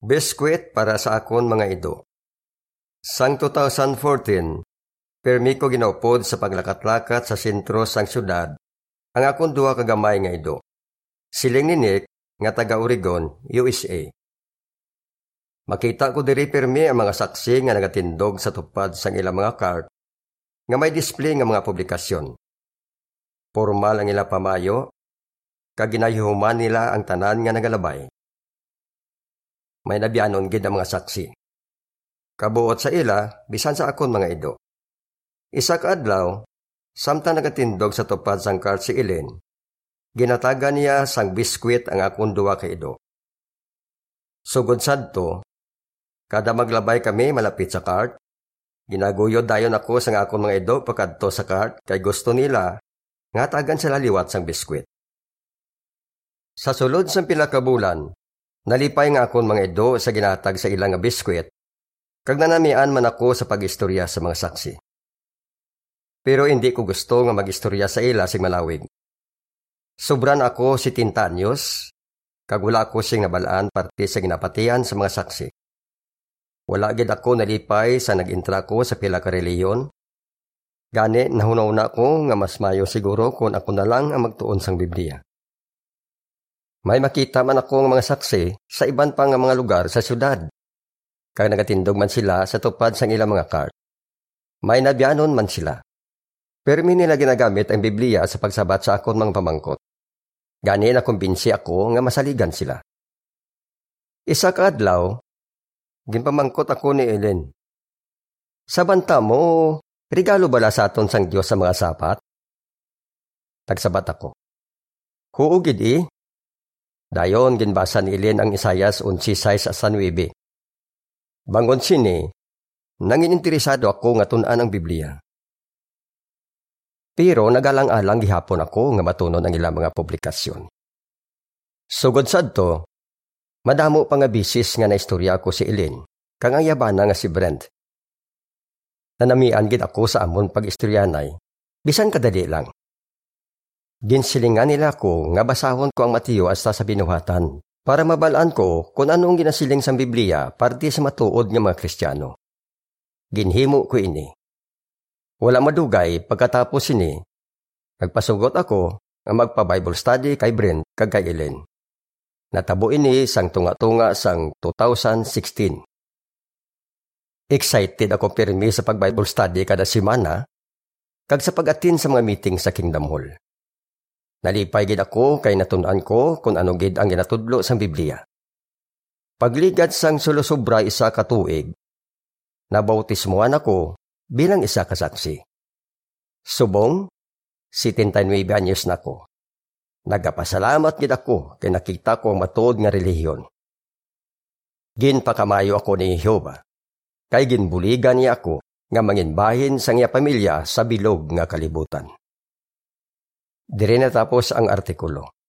Biskwit para sa akon mga ido. Sang 2014, permi ko ginaupod sa paglakat-lakat sa sentro sang syudad ang akon duha kagamay nga ido. Siling ni Nick nga taga Oregon, USA. Makita ko diri permi ang mga saksi nga nagatindog sa tupad sang ilang mga cart nga may display nga mga publikasyon. Formal ang ila pamayo, kag ginahihuman nila ang tanan nga nagalabay may nabianon gid ang mga saksi. Kabuot sa ila, bisan sa akon mga ido. Isa ka adlaw, samtang nagatindog sa tupad sang kart si Ellen, ginataga niya sang biskwit ang akon duwa ka ido. Sugod sadto, kada maglabay kami malapit sa kart, ginaguyod dayon ako sa akon mga ido pagkadto sa kart kay gusto nila nga tagan sila liwat sang biskwit. Sa sulod sang pila ka bulan, Nalipay nga akon mga edo sa ginatag sa ilang nga biskwit, kag nanamian man ako sa pagistorya sa mga saksi. Pero hindi ko gusto nga magistorya sa ila sig malawig. Sobran ako si Tintanyos, kag wala ako sing nabalaan parte sa ginapatian sa mga saksi. Wala gid ako nalipay sa nagintra ko sa pila ka reliyon. Gani nahunaw na ko nga mas mayo siguro kung ako na lang ang magtuon sang Biblia. May makita man ako ng mga saksi sa iban pang mga lugar sa syudad. Kag nagatindog man sila sa tupad sang ilang mga cart. May nabianon man sila. Pero nila ginagamit ang Biblia sa pagsabat sa akon mga pamangkot. Gani na kumbinsi ako nga masaligan sila. Isa ka adlaw, ginpamangkot ako ni Ellen. Sa banta mo, regalo bala sa aton sang Dios sa mga sapat? Tagsabat ako. Huugid eh, Dayon ginbasa ni Ilin ang Isayas 11.6 sa 9. Bangon sini, nangin interesado ako nga tunan ang Biblia. Pero nagalang-alang gihapon ako nga matunon ang ilang mga publikasyon. Sugod sadto, madamo pa nga bisis nga naistorya ko si Ilin, kang ang yabana nga si Brent. Nanamian gid ako sa amon pag-istoryanay, bisan kadali lang. Ginsilingan nila ko nga basahon ko ang Matiyo hasta sa binuhatan para mabalaan ko kung anong ginasiling sa Biblia parte sa matuod nga mga Kristiyano. Ginhimo ko ini. Wala madugay pagkatapos ini, nagpasugot ako nga magpa-Bible study kay Brent kag kay Ellen. Natabo ini sang tunga-tunga sang 2016. Excited ako pirmi sa pag-Bible study kada semana kag sa pag-atin sa mga meeting sa Kingdom Hall. Nalipay gid ako kay natunan ko kung ano gid ang ginatudlo sa Biblia. Pagligad sang sulusobra isa ka tuig, nabautismuan ako bilang isa ka saksi. Subong, 79 anyos na ko. Nagapasalamat gid ako kay nakita ko ang matuod nga relihiyon. Ginpakamayo ako ni Jehova. Kay ginbuligan niya ako nga manginbahin sa iya pamilya sa bilog nga kalibutan. Dire natapos ang artikulo.